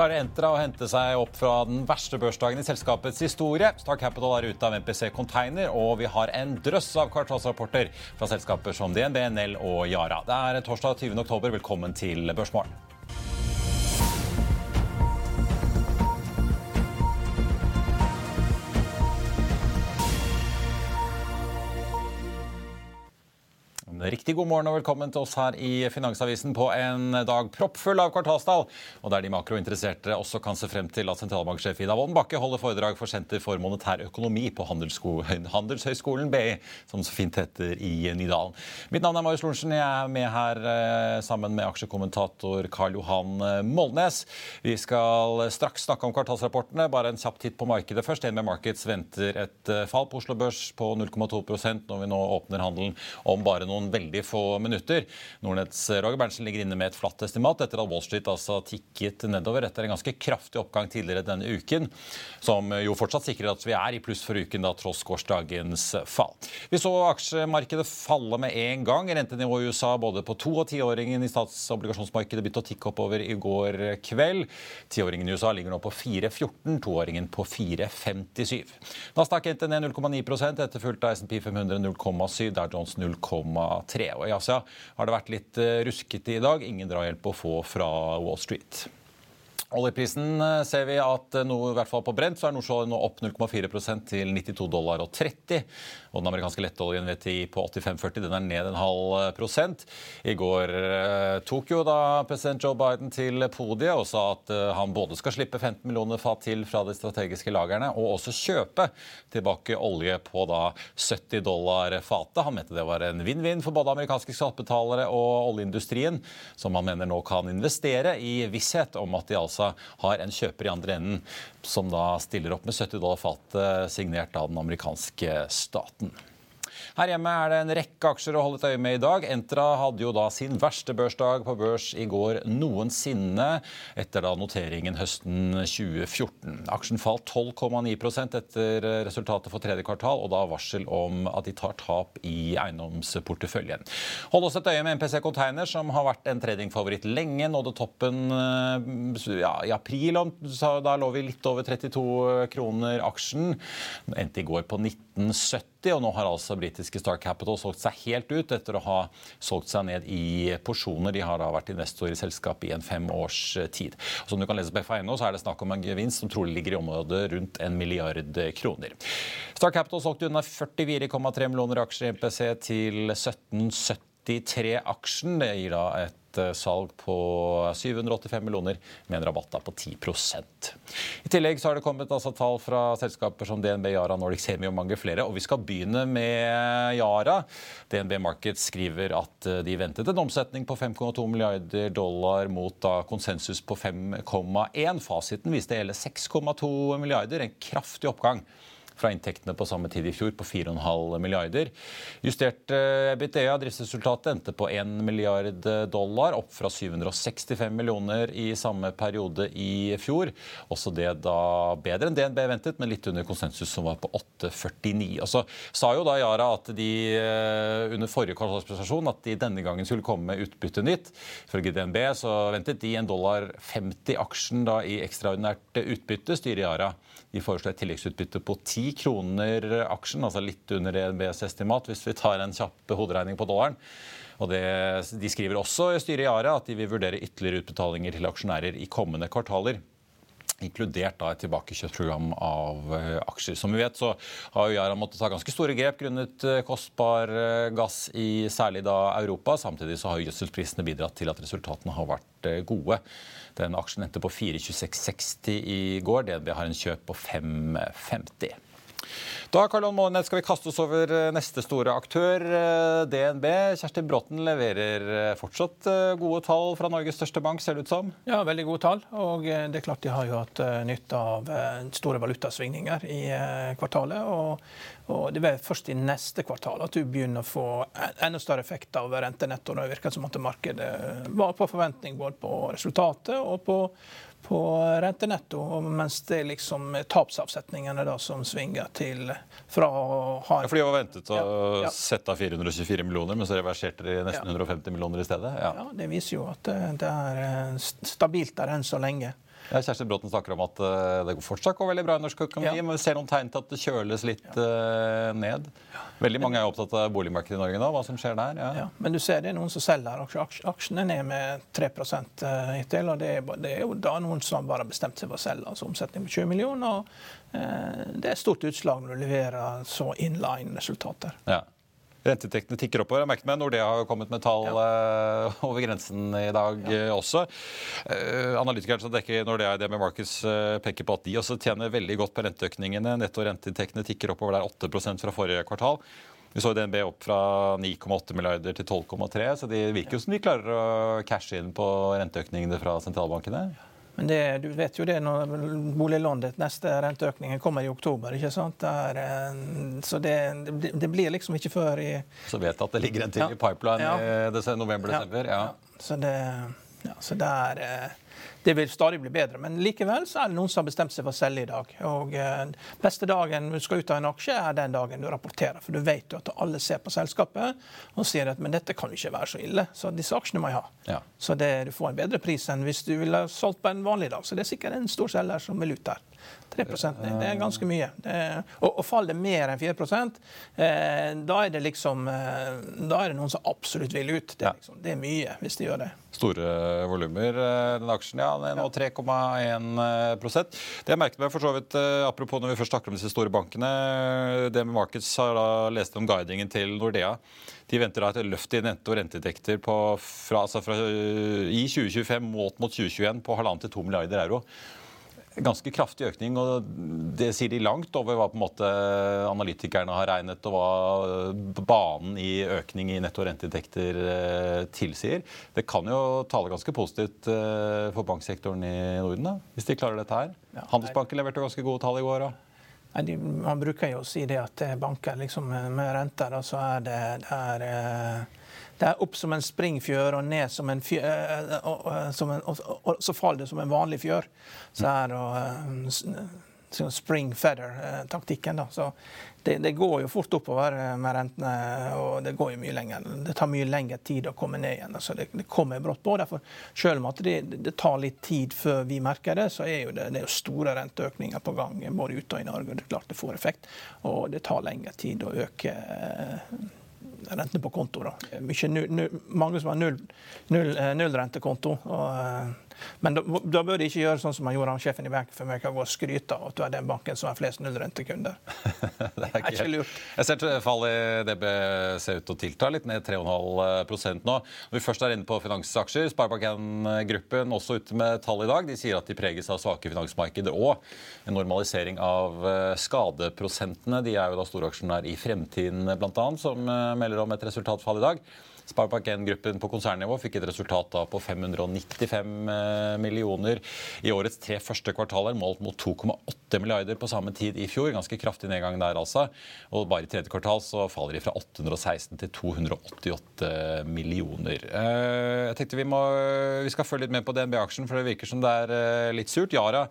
Klarer Entra å hente seg opp fra den verste børsdagen i selskapets historie. Star Capital er ute av MPC Container, og vi har en drøss av kvartalsrapporter fra selskaper som DNB, Nell og Yara. Det er torsdag 20. oktober. Velkommen til Børsmorgen. Riktig god morgen og velkommen til oss her i Finansavisen på en dag proppfull av kvartalstall, og der de makrointeresserte også kan se frem til at sentralbanksjef Ida Wolden Bakke holder foredrag for Senter for monetær økonomi på Handelshøyskolen BI, som så fint heter i Nydalen. Mitt navn er Marius Lorentzen. Jeg er med her eh, sammen med aksjekommentator Karl Johan eh, Molnes. Vi skal straks snakke om kvartalsrapportene. Bare en kjapp titt på markedet først. DNB Markets venter et eh, fall på Oslo Børs på 0,2% når vi nå åpner handelen om bare noen veldig få minutter. Nordnetts Roger Berntsen ligger inne med et flatt estimat etter at Wall Street altså tikket nedover etter en ganske kraftig oppgang tidligere denne uken, som jo fortsatt sikrer at vi er i pluss for uken, da tross gårsdagens fall. Vi så aksjemarkedet falle med en gang. Rentenivået i USA både på to- og tiåringen i statsobligasjonsmarkedet begynte å tikke oppover i går kveld. Tiåringen i USA ligger nå på 4,14, toåringen på 4,57. Nasdaq endte ned 0,9% etterfulgt av S&P 500 0,7, der Jones 0,3. Og I Asia har det vært litt eh, ruskete i dag. Ingen drahjelp å få fra Wall Street. Oljeprisen eh, ser vi at eh, nå, i hvert fall på Brent så er Nordsjøen nå opp 0,4 til 92 dollar og 30. Og den amerikanske lettoljen VTI på 85,40 den er ned en halv eh, prosent. I går eh, tok jo da president Joe Biden til podiet og sa at eh, han både skal slippe 15 millioner fat til fra de strategiske lagrene, og også kjøpe tilbake olje på da 70 dollar fatet. Han mente det var en vinn-vinn for både amerikanske skattebetalere og oljeindustrien, som han mener nå kan investere i visshet om at de altså har en kjøper i andre enden som da stiller opp med 70 dollar fatet, signert av den amerikanske staten. Her hjemme er det en rekke aksjer å holde et øye med i dag. Entra hadde jo da sin verste børsdag på børs i går noensinne, etter da noteringen høsten 2014. Aksjen falt 12,9% etter resultatet for tredje kvartal, og da varsel om at de tar tap i eiendomsporteføljen. Hold også et øye med MPC Container, som har vært en tradingfavoritt lenge. Nådde toppen eh, ja, i april, da lå vi litt over 32 kroner aksjen. Endte i går på 1970. Og nå har altså britiske Star Capital solgt seg helt ut etter å ha solgt seg ned i porsjoner. De har da vært investor i selskapet i en fem års tid. Og som du kan lese på FA.no, så er det snakk om en gevinst som trolig ligger i området rundt en milliard kroner. Star Capital solgte unna 44,3 millioner aksjer i MPC til 1773 aksjen. Det gir da et eh, salg på 785 millioner med en rabatt på 10% I tillegg så har det kommet altså tall fra selskaper som DNB, Yara, Nordic Semi og mange flere. Og vi skal begynne med Yara. DNB Markets skriver at eh, de ventet en omsetning på 5,2 milliarder dollar mot da konsensus på 5,1. Fasiten viste hele 6,2 milliarder, en kraftig oppgang fra inntektene på samme tid i fjor på 4,5 milliarder. Justert eh, EBITDA, driftsresultatet, endte på 1 milliard dollar, opp fra 765 millioner i samme periode i fjor. Også det da bedre enn DNB ventet, men litt under konsensus som var på 8,49. Og så sa jo da Yara at de eh, under forrige kvartalspresentasjon at de denne gangen skulle komme med utbytte nytt. Ifølge DNB så ventet de en dollar 50 aksjen da i ekstraordinært utbytte. styrer Yara de foreslår et tilleggsutbytte på 10 kroner aksjen, altså litt under ENBs estimat, hvis vi tar en kjapp hoderegning på dollaren. Og det, De skriver også i styret i Yara at de vil vurdere ytterligere utbetalinger til aksjonærer i kommende kvartaler inkludert da et tilbakekjøpsprogram av eh, aksjer. Som vi vet så har jo Yara måttet ta ganske store grep grunnet eh, kostbar eh, gass i særlig da Europa. Samtidig så har gjødselprisene bidratt til at resultatene har vært gode. Den aksjen endte på 4,2660 i går. DNB har en kjøp på 5,50. Da Karl Månet, skal vi kaste oss over eh, neste store aktør, eh, DNB. Kjersti Bråten leverer eh, fortsatt gode tall fra Norges største bank, ser det ut som? Ja, veldig gode tall. Og det er klart de har jo hatt nytte av store valutasvingninger i kvartalet. Og, og det er først i neste kvartal at du begynner å få enda større effekt av rentenettoen. Det virker som at markedet var på forventning både på resultatet og på på rentenetto, mens det er liksom tapsavsetningene da som svinger til fra å ha ja, For de var ventet å ja, sette av 424 millioner, men så reverserte de nesten 150 millioner i stedet? Ja. Det viser jo at det er stabilt der enn så lenge. Ja, Kjersti Bråten snakker om at uh, det fortsatt går veldig bra i norsk økonomi, ja. men vi ser noen tegn til at det kjøles litt ja. ned. Veldig mange er opptatt av boligmarkedet i Norge nå, hva som skjer der. Ja. ja men du ser det er noen som selger aksjene ned med 3 uh, hittil. og det er, det er, jo da noen som bare har bestemt seg for å selge, altså omsetning på 20 millioner. og Det er et stort utslag når du leverer så inline-resultater. Ja. Renteinntektene tikker oppover. Jeg merket meg Nordea har kommet med tall ja. uh, over grensen i dag ja. uh, også. Uh, analytikeren som dekker Nordea i DB Markets peker på at de også tjener veldig godt på renteøkningene. Netto renteinntektene tikker oppover der 8% fra forrige kvartal. Vi så DNB opp fra 9,8 milliarder til 12,3, så det virker jo som de klarer å cashe inn på renteøkningene fra sentralbankene. Men det, du vet jo det når boliglånet neste renteøkning kommer i oktober. ikke sant? Der, eh, så det, det, blir liksom ikke før i Så vet du at det ligger en til ja. i pipeline ja. i november-desember? Ja. ja. Så det, ja, så er eh, det vil stadig bli bedre. Men likevel så er det noen som har bestemt seg for å selge i dag. Og eh, Beste dagen du skal ut av en aksje, er den dagen du rapporterer. For du vet jo at alle ser på selskapet og sier at men dette kan jo ikke være så ille. Så disse aksjene må jeg ha. Ja. Så det, du får en bedre pris enn hvis du ville solgt på en vanlig dag. Så det er sikkert en stor selger som vil ut der. 3 ned, det er ganske mye. Er, og, og faller det mer enn 4 eh, da er det liksom eh, Da er det noen som absolutt vil ut. Det er, liksom, det er mye hvis de gjør det. Store volumer. Eh, den aksjen ja, nå 3,1% Det jeg merket meg for så vidt, eh, apropos når vi først snakker om disse store bankene DNB Markets har da lest om guidingen til Nordea. De venter da et løft i og renteinntekter fra, altså fra, i 2025 målt mot 2021 på halvannen til to milliarder euro ganske kraftig økning. og Det sier de langt over hva på en måte analytikerne har regnet, og hva banen i økning i netto renteinntekter eh, tilsier. Det kan jo tale ganske positivt eh, for banksektoren i Norden, da, hvis de klarer dette her. Handelsbanken leverte ganske gode tall i går. Da. Nei, de, man bruker jo å si det at banker liksom, med renter, da, så er det, det er, eh, det er opp som en springfjør og ned som en fjør, eh, og, og, og, og, så faller det som en vanlig fjør. Så er det spring feather-taktikken. da, så det, det, går jo fort oppover med rentene, og det går jo mye lenger. Det tar mye lengre tid å komme ned igjen. så Det, det kommer brått på. derfor Selv om at det, det, tar litt tid før vi merker det, så er jo det, er jo store renteøkninger på gang både ute og i Norge. Det er klart det får effekt. Og det tar lengre tid å øke rentene på konto. Da. Mye, mange som har null, null, eh, null rentekonto. Og, eh, men da, da, bør de ikke gjøre sånn som han gjorde han sjefen i Bank for America, gå og skryte av at du er den banken som har flest nullrentekunder. det er ikke, lurt. Jeg ser fallet i DB ser ut til å tilta litt, ned 3,5 nå. Når vi først er inne på finansaksjer, Sparebank1-gruppen også ute med tall i dag. De sier at de preges av svake finansmarkeder og en normalisering av eh, skadeprosentene. De er jo da storaksjonær i Fremtiden bl.a., som eh, melder om et resultatfall i dag. Sparebank1-gruppen på konsernnivå fikk et resultat da på 595 eh, millioner i årets tre første kvartaler, målt mot 2,8 milliarder på samme tid i fjor. Ganske kraftig nedgang der, altså. Og bare i tredje kvartal så faller de fra 816 til 288 millioner. Eh, jeg tenkte vi, må, vi skal følge litt med på DNB-aksjen, for det virker som det er eh, litt surt. Yara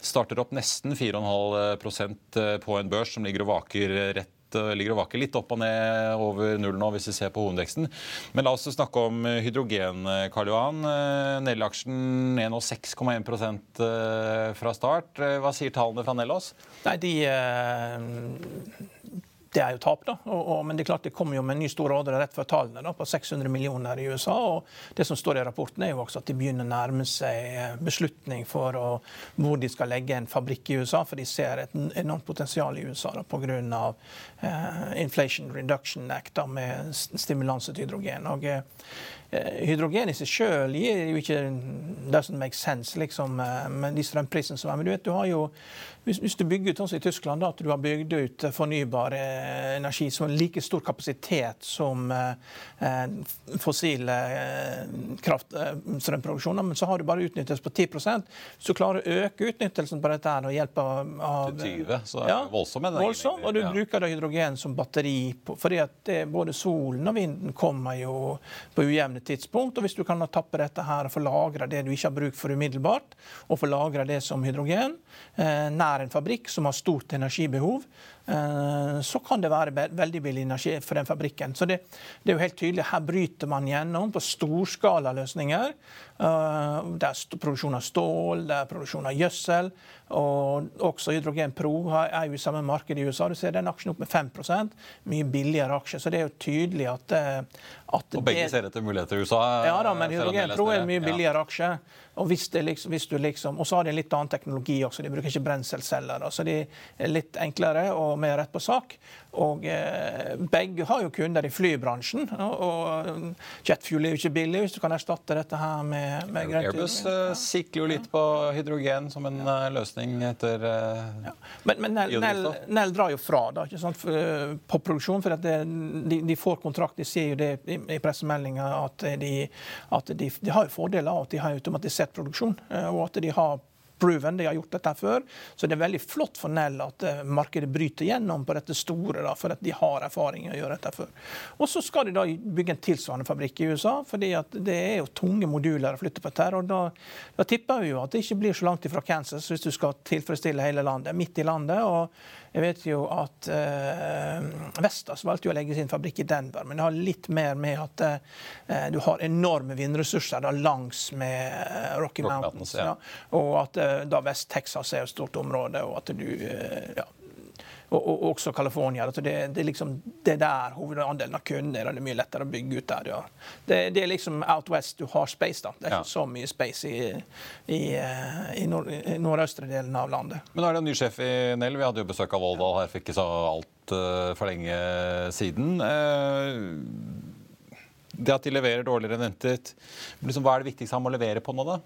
starter opp nesten 4,5% på en børs som ligger og vaker rett ligger og vaker litt opp og ned over null nå, hvis vi ser på hovedveksten. Men la oss snakke om hydrogen, Karl Johan. Nell-aksjen ned nå 6,1 fra start. Hva sier tallene fra Nellås? Nei, de det er jo tap, da. Og, og, men det er klart det kommer jo med en ny stor ordre rett før tallene da, på 600 millioner i USA. og Det som står i rapporten, er jo også at de begynner å nærme seg beslutning for å, hvor de skal legge en fabrikk i USA. For de ser et enormt potensial i USA pga. Eh, Inflation Reduction Act da, med stimulanse til hydrogen. Og, eh, hydrogen i seg sjøl gir jo ikke doesn't make sense, liksom, eh, med de strømprisene som er. Men du vet, du har jo, hvis, du bygger ut sånn som i Tyskland, da, at du har bygd ut fornybar energi som har like stor kapasitet som fossil kraftstrømproduksjon, men så har du bare utnyttelse på 10 Hvis du klarer å øke utnyttelsen på dette her og hjelpe av Til 20, så er det ja, voldsomt. voldsom, Og du bruker da hydrogen som batteri, fordi at både solen og vinden kommer jo på ujevne tidspunkt. Og hvis du kan tappe dette her og få lagra det du ikke har bruk for umiddelbart, og få lagra det som hydrogen eh, nær en fabrikk som har stort energibehov, Eh, så kan det være veldig billig energi for den fabrikken. Så det, det er jo helt tydelig, Her bryter man gjennom på storskalaløsninger. Eh, det er produksjon av stål, det er produksjon av gjødsel. Og også Hydrogen Pro er jo i samme marked i USA. Du ser den aksjen opp med 5% Mye billigere aksje. Så det er jo tydelig at, eh, at Og begge ser etter muligheter i USA? Ja da, men Hydrogen Pro er en mye billigere aksje. Og hvis det liksom, hvis du liksom, og så har de en litt annen teknologi også. De bruker ikke brenselceller. Så de er litt enklere. og med rett på sak. Og eh, begge har jo kunder i flybransjen. Og, og jetfuel er jo ikke billig hvis du kan erstatte dette her med, med grønt Airbus uh, sikler jo litt på hydrogen som en uh, løsning etter uh, ja. Men, men Nell, Nell, Nell, drar jo fra da, ikke sant, for, på produksjon, for det, de, de, får kontrakt. De sier jo det i, i pressemeldinga at, de, at de, de, har jo fordeler av at de har automatisert produksjon, og at de har proven, de har gjort dette før. Så det er veldig flott for Nell at uh, markedet bryter gjennom på dette store, da, for at de har erfaring i å gjøre dette før. Og så skal de da bygge en tilsvarende fabrikk i USA, fordi at det er jo tunge moduler å flytte på dette. og da, da tipper vi jo at det ikke blir så langt ifra Kansas hvis du skal tilfredsstille hele landet, midt i landet. og jeg vet jo at eh, Vestas valgte jo å legge sin fabrikk i Denver, men det har litt mer med at eh, du har enorme vindressurser da, langs med uh, Rocky, Rocky Mountains. Mountains ja. Ja, og at da Vest-Texas er et stort område, og at du ja, og, og, også California. Altså det, det, er liksom, det der hovedandelen av kundene er. Det er mye lettere å bygge ut der. Ja. Det, det, er liksom out west du har space. da. Det er ja. ikke så mye space i, i, i, nord, i nordøstre delen av landet. Men nå er det en ny sjef i Nell. Vi hadde jo besøk av Volldal her for ikke så alt uh, lenge siden. Uh, det at de leverer dårligere enn ventet, liksom, hva er det viktigste han må levere på nå, da?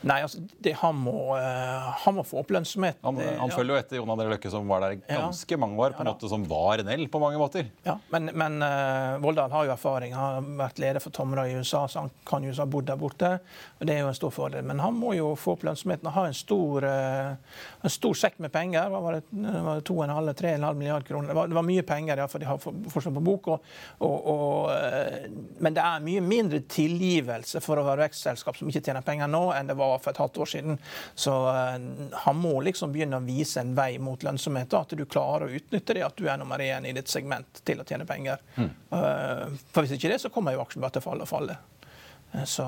Nei, altså, det, han, må, uh, han, må, få opp lønnsomhet. Han, han følger jo etter Jon André Løkke, som var der ganske ja. mange år, på en ja, måte som var NL på mange måter. Ja, Men, men uh, Voldal har jo erfaring. Han har vært leder for Tomra i USA, så han kan jo ha bodd der borte. og Det er jo en stor fordel. Men han må jo få opp lønnsomheten og ha en stor, uh, en stor sekk med penger. Hva var det, var det 2,5-3,5 milliarder kroner? Det var, det var, mye penger, ja, for de har fortsatt på bok. Og, og, og, men det er mye mindre tilgivelse for å være vekstselskap som ikke tjener penger nå, enn det var for et halvt år siden. Så uh, han må liksom begynne å vise en vei mot lønnsomhet. At du klarer å utnytte det at du er nummer én i ditt segment til å tjene penger. Mm. Uh, for hvis ikke det, så kommer jo aksjen bare til å falle og falle. Uh, så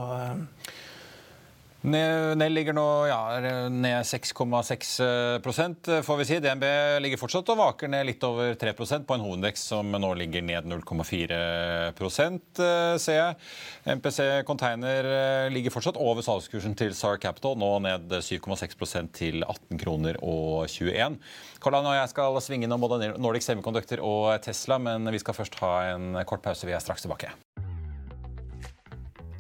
Nell ligger nå ja, ned 6,6% får vi si. DNB ligger fortsatt og vaker ned litt over 3% på en hovedvekst som nå ligger ned 0,4 ser jeg. MPC Container eh, ligger fortsatt over salgskursen til SAR Capital, nå ned 7,6% til 18 kroner og 21. Karlan og jeg skal svinge innom både Nordic Semiconductor og Tesla, men vi skal først ha en kort pause. Vi er straks tilbake.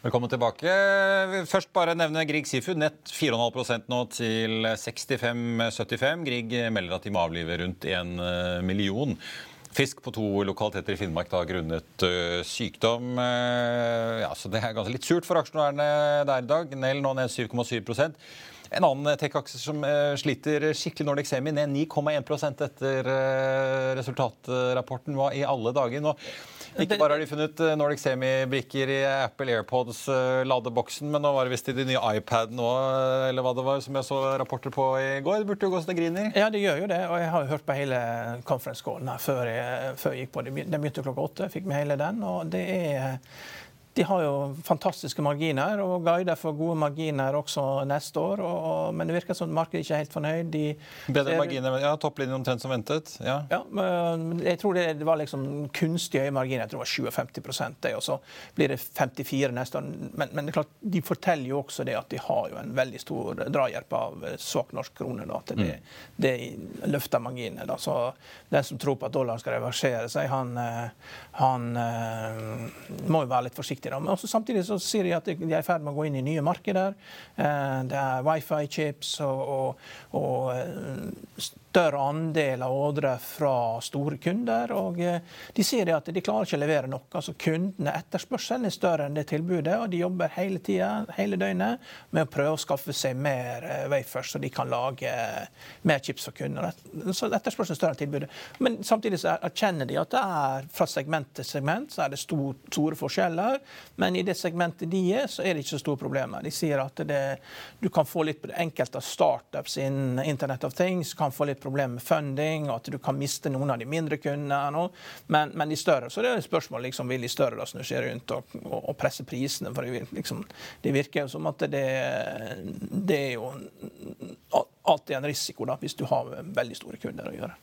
Velkommen tilbake. Først bare nevne Grieg Seafood. Nett 4,5 nå til 65,75. Grieg melder at de må avlive rundt en eh, million. Fisk på to lokaliteter i Finnmark da grunnet uh, sykdom. Uh, ja, så Det er ganske litt surt for aksjonærene der i dag. Nell nå ned 7,7 en annen tech-aksje som sliter skikkelig, Nordic Semi, ned 9,1% etter resultatrapporten. Hva i alle dager? Nå ikke bare har de funnet eh, Nordic Semi-brikker i Apple AirPods-ladeboksen, eh, men nå var det visst i de nye iPadene òg, eh, eller hva det var, som jeg så rapporter på i går. Det burde jo gå så det griner. Ja, det gjør jo det. Og jeg har jo hørt på hele conference callen her før jeg, før jeg gikk på. Den begynte klokka åtte. Fikk med hele den. og det er de har jo fantastiske marginer og guider for gode marginer også neste år. Og, men det virker som markedet ikke er helt fornøyd. De Bedre marginer, ja, Topplinjen omtrent som ventet? Ja. ja jeg tror det, det, var liksom kunstig høye marginer. Jeg tror det var 57% det, og så blir det 54 neste år. Men, men, det klart, de forteller jo også det at de har jo en veldig stor drahjelp av svak norsk krone. Da, til det, mm. det løfter marginene. Da. Så den som tror på at dollaren skal reversere seg, han, eh, han eh, må jo være litt forsiktig viktig. Men også samtidig så ser de at de er i ferd med å gå inn i nye markeder. Eh, det er wifi-chips og, og, og eh, større andel av ordre fra store kunder. og eh, De sier at de klarer ikke å levere noe. altså Kundene etterspørselen er større enn det tilbudet, og de jobber hele tida, hele døgnet, med å prøve å skaffe seg mer eh, wafers, så de kan lage mer chips for kunder. Så etterspørselen er større enn tilbudet. Men samtidig så erkjenner de at det er fra segment til segment så er det stor, store forskjeller. Men i det segmentet de er, så er det ikke så store problemer. De sier at det, du kan få litt på det enkelte startups innen Internet of Things, kan få litt problemer med funding, og at du kan miste noen av de mindre kundene. Men, men, de større. Så det er et spørsmål liksom, vil de større da snu seg rundt og, og, og, presse prisene. For det, liksom, det virker jo som at det, det er jo alltid en risiko da, hvis du har veldig store kunder å gjøre.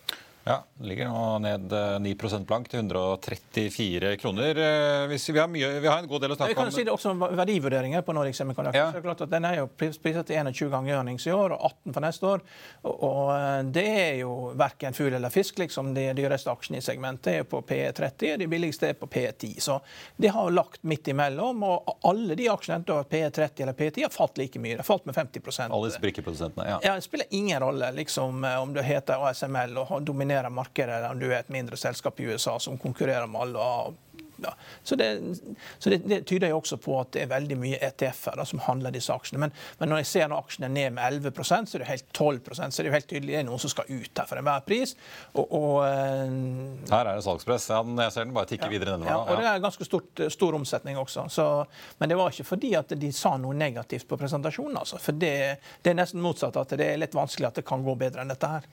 Ja, det ligger nå ned 9 eh, blank til 134 kroner. Eh, vi, har mye, vi har en god del å snakke om. Vi kan si det også om verdivurderinger på Nordic Semiconductor. Ja. Så det er klart at Den er jo priset til 21 ganger earnings i år og 18 for neste år. Og, og eh, det er jo verken fugl eller fisk. liksom. De dyreste aksjene i segmentet er på P30, og de billigste er på P10. Så de har lagt midt imellom. Og alle de aksjene, enten P30 eller P10, har falt like mye. Det har falt med 50% Alle sprikkeprodusentene, ja. ja. Det spiller ingen rolle liksom, om du heter ASML og dominerer dominerer markedet enn du er et mindre selskap i USA som konkurrerer med alle. Ja. Så, det, så det, det, tyder jo også på at det er veldig mye ETF-er som handler disse aksjene. Men, men, når jeg ser når aksjene er ned med 11 så er det helt 12 så er det jo helt tydelig det er noen som skal ut her for enhver pris. Og, og, uh, her er det salgspress. Ja, jeg ser den bare tikke ja, videre nedover. Ja, og det er ganske stort, stor omsetning også. Så, men det var ikke fordi at de sa noe negativt på presentasjonen. Altså. For det, det er nesten motsatt. at Det er litt vanskelig at det kan gå bedre enn dette her.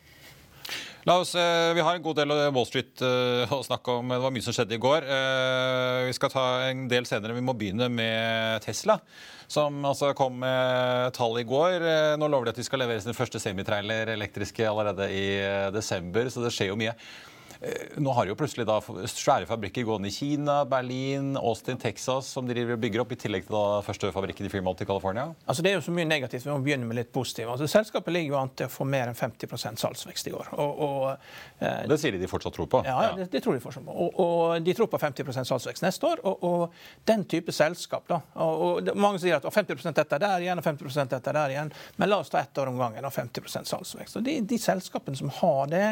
La oss, eh, Vi har en god del av Wall Street eh, å snakke om. Det var mye som skjedde i går. Eh, vi skal ta en del senere. Vi må begynne med Tesla, som altså kom med tall i går. Nå lover de at de skal levere sin første semitrailer elektriske allerede i desember, så det skjer jo mye. Eh, nå har jo plutselig da svære fabrikker gående i Kina, Berlin, Austin, Texas, som de bygger opp, i tillegg til da første fabrikken i Fremont i California? Altså Det er jo så mye negativt. Vi må begynne med litt positivt. Altså Selskapet ligger jo an til å få mer enn 50% salgsvekst i år. Og, og, eh, det sier de de fortsatt tror på? Ja, ja. Det, det, tror de fortsatt på. Og, og, de tror på 50% salgsvekst neste år. Og, den type selskap da, og, Mange sier at 50 dette der igjen og 50% dette der igjen. Men la oss ta ett år om gangen og 50% salgsvekst. Og de, de selskapene som har det,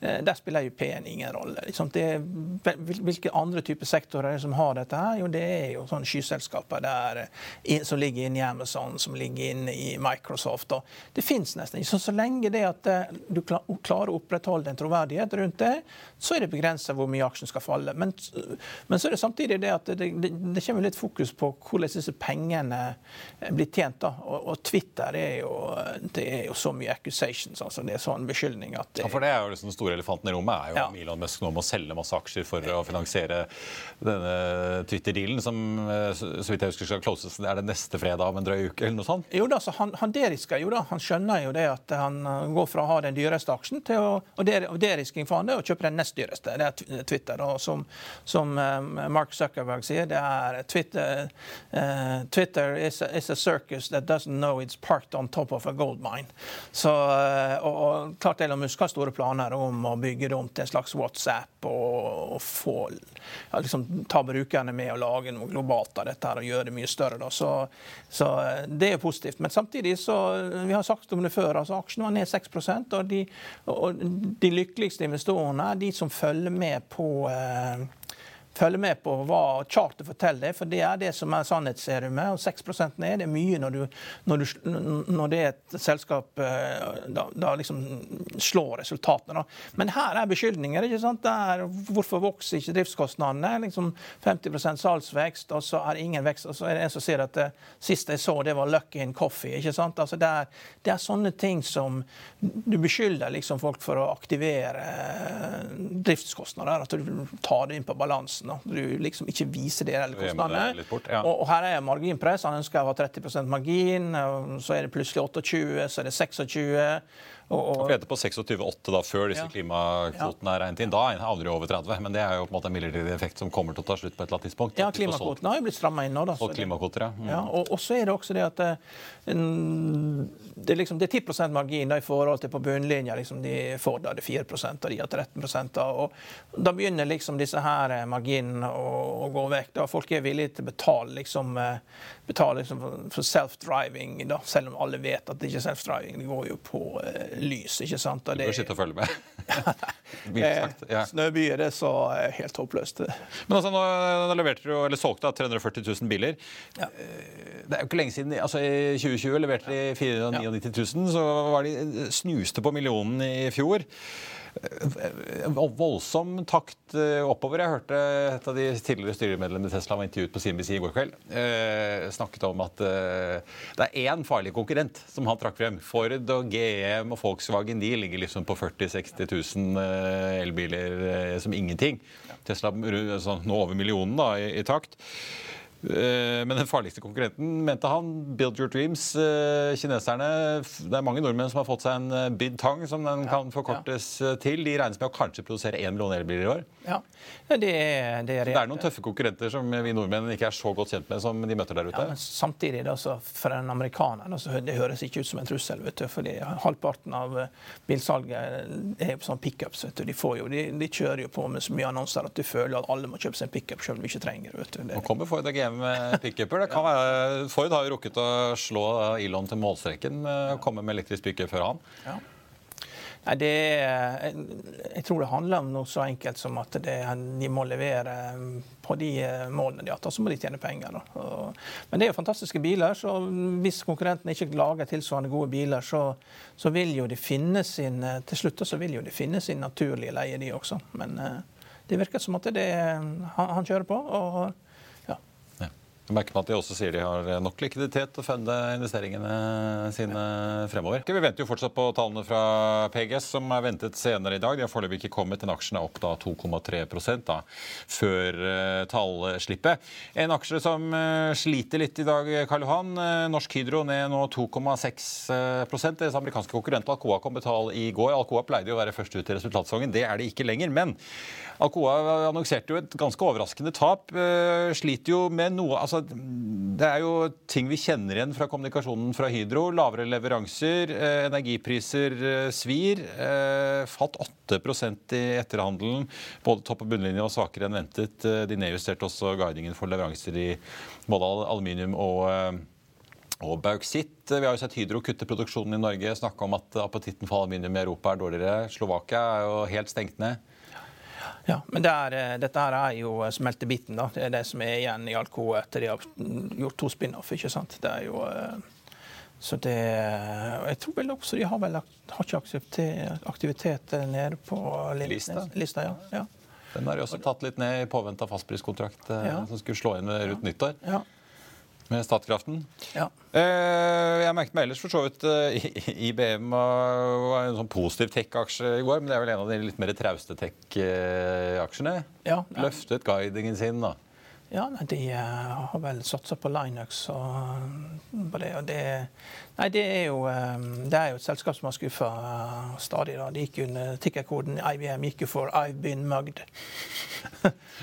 eh, der spiller jo ingen rolle. Liksom. Det, hvilke andre typer sektorer er det som har dette? her? Jo, det er jo sånne skyselskaper der, eh, som ligger inne i Amazon, som ligger inne i Microsoft. Det fins nesten ikke. Så, så lenge det at eh, du klarer å opprettholde en troverdighet rundt det, så er det begrensa hvor mye aksjen skal falle. Men, men, så er det samtidig det at det, det, det, kommer litt fokus på hvordan disse pengene eh, blir tjent. da. Og, og Twitter er jo, det er jo så mye accusations, altså det er sånn beskyldning at det, ja, For det er jo liksom den store elefanten i rommet er jo ja. Elon Musk nå må selge masse aksjer for å finansiere denne Twitter-dealen, som eh, så vidt jeg husker skal closes er det neste fredag om en drøy uke? eller noe sånt? Jo da, så han, han derisker jo da. Han skjønner jo det at han går fra å ha den dyreste aksjen til å og derisking for han det å kjøpe den nest dyreste. Det er Twitter. Og som, som eh, Mark Zuckerberg sier, det er Twitter, uh, Twitter is, a, is, a, circus that doesn't know it's parked on top of a gold mine. Så, og, og klart Elon Musk har store planer om å bygge det om til en slags slags WhatsApp og, og få, ja, liksom, ta brukerne med og lage noe globalt av dette her og gjøre det mye større. Da. Så, så det er positivt. Men samtidig så Vi har sagt om det før, altså aksjene var ned 6 og de, og de lykkeligste investorene er de som følger med på eh, følge med på hva charter forteller, for det er det som er sannhetsserumet. Og 6% ned det er mye når, du, når, du, når, det er et selskap eh, da, da liksom slår resultatene. Da. Men her er beskyldninger. ikke sant? Er, hvorfor vokser ikke driftskostnadene? Liksom 50 salgsvekst, og så er det ingen vekst. Og så er det en som sier at det siste jeg så, det var lucky in coffee. ikke sant? Altså det, er, det er sånne ting som Du beskylder liksom folk for å aktivere eh, driftskostnader. At du tar det inn på balansen. Da. Du liksom ikke viser det eller kostnadene. Ja. Og, og, her er marginpress. Han ønsker å ha 30% margin, så er det plutselig 28, så er det 26. Og, og... Vi på 26,8 da, før disse ja. klimakvotene er regnet inn. Da havner det over 30. Men det er jo på en måte en midlertidig effekt som kommer til å ta slutt på et eller annet tidspunkt. Ja, klimakvotene har jo blitt stramma inn nå. Da, og klimakvoter, ja. Mm. ja og, og, så er det også det at eh, det, er, liksom, det er 10% margin da, i forhold til på bunnlinja. Liksom, de får da det 4 og de har 13% da, og Da begynner liksom disse her eh, marginene og, og går vekk. Da. Folk er villige til å betale, liksom, eh, betale liksom, for self-driving, selv om alle vet at det ikke er self-driving. Det går jo på lys. ikke sant? Og det, du bør sitte og følge med. ja. Snøbyer er så helt håpløst. Men altså, nå, nå leverte du, eller solgte 340 000 biler. Ja. Eh, det er jo ikke lenge siden. altså I 2020 leverte de 499 000, så var de snuste på millionen i fjor. Eh, voldsom takt eh, oppover. Jeg hørte et av de tidligere styremedlemmene i Tesla var intervjuet på CNBC i går kveld. Eh, snakket om at eh, det er én farlig konkurrent som han trakk frem. Ford og GM og Volkswagen de ligger liksom på 40 000-60 000 elbiler eh, som ingenting. Tesla altså, nå over millionen da, i, i takt. Eh, men den farligste konkurrenten, mente han, Build Your Dreams. Eh, kineserne, Det er mange nordmenn som har fått seg en eh, Bid Tang, som den kan forkortes til. De regnes med å kanskje produsere én million elbiler i år. Ja, det er, det, er, det er noen tøffe konkurrenter som vi nordmenn ikke er så godt kjent med som de møter der ute. Ja, men samtidig, da, for en amerikaner, da, så det høres ikke ut som en trussel. vet du, fordi Halvparten av bilsalget er sånn pickups. De, de, de, kjører jo på med så mye annonser at du føler at alle må kjøpe seg en pickup selv om de ikke trenger det. Nå kommer Ford GM med pickuper. Det Ford har jo rukket å slå Elon til målstreken og komme med elektrisk pickup før han. Ja. Nei, det, jeg tror det handler om noe så enkelt som at det, de må levere på de målene de har tatt, så må de tjene penger. Og, men det er jo fantastiske biler, så hvis konkurrentene ikke lager tilsvarende gode biler, så, så vil jo de finne sin til slutt så vil jo de finne sin naturlige leie, de også. Men eh, det virker som at er det han, han kjører på. og jeg merker at de også sier de har nok likviditet til å funde investeringene sine fremover. Vi venter jo fortsatt på tallene fra PGS, som er ventet senere i dag. De har foreløpig ikke kommet, En aksjene er opp da 2,3 da, før uh, tallslippet. En aksje som uh, sliter litt i dag, Karl Johan. Uh, Norsk Hydro ned nå 2,6% Deres amerikanske konkurrent Alcoa kom betale i går. Alcoa pleide jo å være først ut i resultatsesongen. Det er det ikke lenger. Men Alcoa annonserte jo et ganske overraskende tap. Sliter jo med noe altså altså, det er jo ting vi kjenner igjen fra kommunikasjonen fra Hydro. Lavere leveranser, eh, energipriser eh, svir. Eh, falt 8 i etterhandelen. Både topp- og bunnlinje var svakere enn ventet. De nedjusterte også guidingen for leveranser i både aluminium og og bauksitt. Vi har jo sett Hydro kutte produksjonen i Norge. Snakke om at appetitten for aluminium i Europa er dårligere. Slovakia er jo helt stengt ned. Ja, men det er, eh, dette her er jo eh, smeltebiten. da. Det er det som er igjen i Alcoa etter de har gjort to spin-off. ikke sant? Det er jo... Eh, så det Jeg tror vel også de har vel har ikke aktivitet nede på lista. lista ja. ja. Den har de også tatt litt ned i påvente av fastpriskontrakt ja. som skulle slå inn rundt nyttår. Ja med Statkraften. Ja. Eh, jeg merket meg ellers for så vidt eh, IBM var en sånn positiv tech-aksje i går, men det er vel en av de litt mer trauste tech-aksjene? Ja, ja. Løftet guidingen sin, da. Ja, De eh, har vel satsa på Linux og på det. Og det, nei, det er, jo, det er jo et selskap som har skuffa stadig. da. De gikk under tikkerkoden IBM gikk jo for 'I've been mugged'.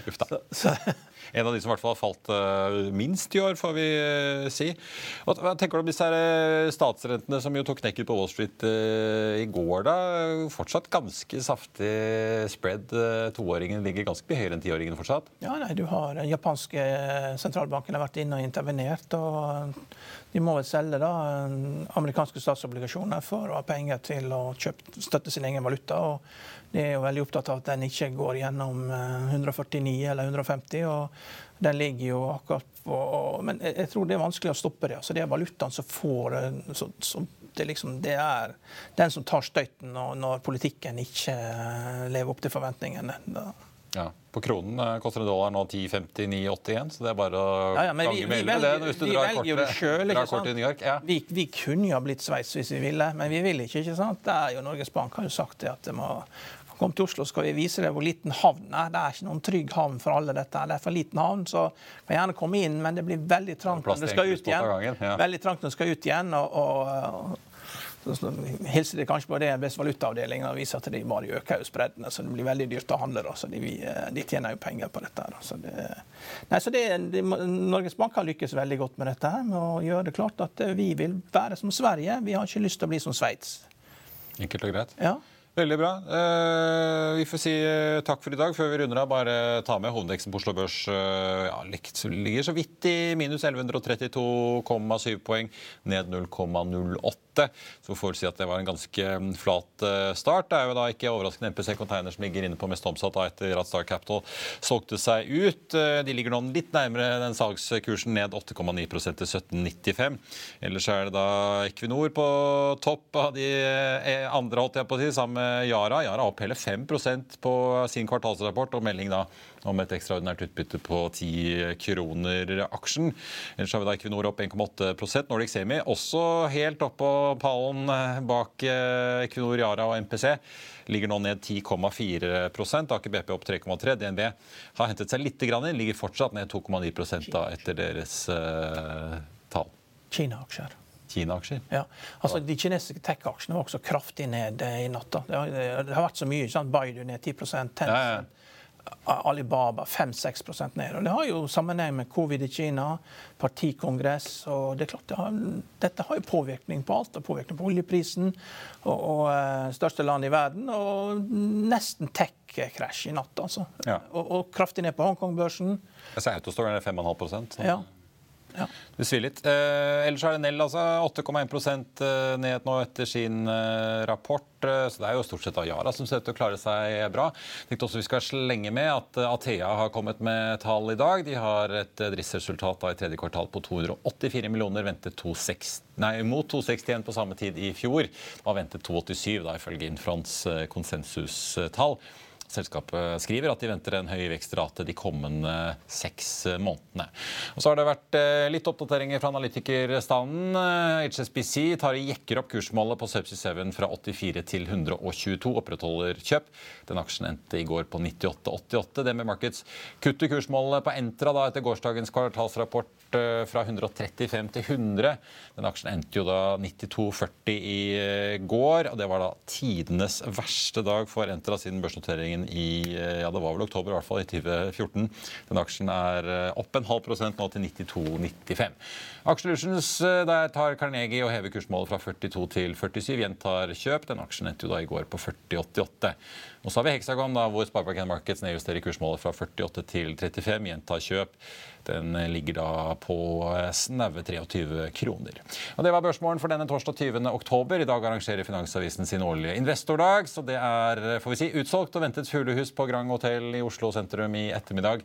Uff da. Så, så, En av de som i hvert fall har falt uh, minst i år, får vi uh, si. Hva, tenker du om disse her statsrentene som jo tok knekken på Wall Street i går, da? Fortsatt ganske saftig spread. Toåringen ligger ganske mye høyere enn tiåringen fortsatt? Ja, nei, du har Den japanske sentralbanken har vært inne og intervenert. og de må vel selge da, amerikanske statsobligasjoner for å ha penger til å kjøpe, støtte sin egen valuta. og De er jo veldig opptatt av at den ikke går gjennom 149 eller 150. og Den ligger jo akkurat på Men jeg, tror det er vanskelig å stoppe det. altså Det er valutaen som får så, så det, liksom, det, er den som tar støyten når, når politikken ikke lever opp til forventningene. Da. Ja. På kronen eh, koster en dollar nå 10,59,81, så det er bare å ja, ja, gange med 11 det hvis du drar kortet, jo det kortet ikke New York. Ja. Vi, vi, kunne jo ha blitt Sveits hvis vi ville, men vi vil ikke. ikke sant? Det er jo Norges Bank har jo sagt det at det må Kom til Oslo, skal vi vise deg hvor liten havn er. Det er ikke noen trygg havn for alle dette. Det er for liten havn, så kan gjerne komme inn, men det blir veldig trangt når du skal ut igjen. Veldig trangt når du skal ut igjen. og, og hilser de kanskje på det hvis valutaavdelingen og viser at de bare øker jo spreddene. Så det blir veldig dyrt å handle. Da. Så de, de, tjener jo penger på dette. Da. Så det, nei, så det, de, Norges Bank har lykkes veldig godt med dette her, med å gjøre det klart at vi vil være som Sverige. Vi har ikke lyst til å bli som Sveits. Enkelt og greit. Ja. Veldig bra. Eh, vi får si eh, takk for i dag. Før vi runder av, bare ta med hovedveksten på Oslo Børs. Eh, ja, ligger så vidt i minus 1132,7 poeng, ned 0,08. Så får vi si at det var en ganske mm, flat eh, start. Det er jo da ikke overraskende MPC Container som ligger inne på mest omsatt etter at Star Capital solgte seg ut. Eh, de ligger nå litt nærmere den salgskursen, ned 8,9% til 17,95. Ellers er det da Equinor på topp av de eh, andre, holdt jeg på å si, sammen med Yara. Yara opp hele 5% på sin kvartalsrapport og melding da om et ekstraordinært utbytte på 10 kroner aksjen. Ellers har vi da Equinor opp 1,8 Nordic Semi også helt oppå pallen eh, bak eh, Equinor, Yara og MPC. Ligger nå ned 10,4 Aker BP opp 3,3 DNB har hentet seg litt, inn, ligger fortsatt ned 2,9 etter deres uh, tall. Kina-aksjer. Kina-aksjer? Ja, altså De kinesiske tech-aksjene var også kraftig ned i natta. Det har, det har vært så mye. sant? Baidu ned 10 10 ja, ja. Alibaba 5-6 ned. Og Det har jo sammenheng med covid i Kina, partikongress. og det er klart det har, Dette har jo påvirkning på alt. Det har påvirkning på oljeprisen og, og uh, største land i verden. Og nesten tech-krasj i natt. altså. Ja. Og, og, kraftig ned på Hongkong-børsen. Autostore er 5,5 Ja. Ja. Det svir litt. Eh, ellers er det Nell, altså. 8,1 eh, ned nå etter sin eh, rapport. Eh, så det er jo stort sett Yara som ser ut til å klare seg bra. Tenkte også vi skal slenge med at eh, Athea har kommet med tall i dag. De har et driftsresultat i tredje kvartal på 284 millioner, ventet 26, nei, mot 261 på samme tid i fjor. Og har ventet 287, da, ifølge Infrons konsensustall. Selskapet skriver at de venter en høy vekstrate de kommende seks månedene. Og så har det vært eh, litt oppdateringer fra analytikerstanden. HSBC tar jekker opp kursmålet på Subsea 7 fra 84 til 122, opprettholder kjøp. Den aksjen endte i går på 98,88. DNB Markets kutter kursmålet på Entra da, etter gårsdagens kvartalsrapport Eh, fra 135 til 100. Den aksjen endte jo da 92,40 i eh, går. og Det var da tidenes verste dag for Entra siden børsnoteringen i eh, ja det var vel oktober i hvert fall, i 2014. Den aksjen er opp en halv prosent nå til 92,95. Aksjelutions der tar Carnegie og hever kursmålet fra 42 til 47. Gjentar kjøp. Den aksjen endte jo da i går på 40,88. Og så har vi Hexagon, da, hvor Sparebank Markets nedjusterer kursmålet fra 48 til 35. Gjentar kjøp. Den ligger da på snaue 23 kroner. Og Det var børsmålen for denne torsdag 20. oktober. I dag arrangerer Finansavisen sin årlige investordag, så det er får vi si, utsolgt og ventet fuglehus på Grand Hotel i Oslo sentrum i ettermiddag.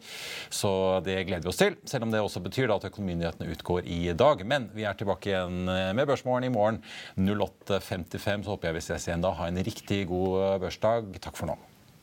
Så det gleder vi oss til, selv om det også betyr da at økonomimyndighetene utgår i dag. Men vi er tilbake igjen med Børsmorgen i morgen 08.55. Så håper jeg vi ses igjen da. Ha en riktig god børsdag. Takk for nå.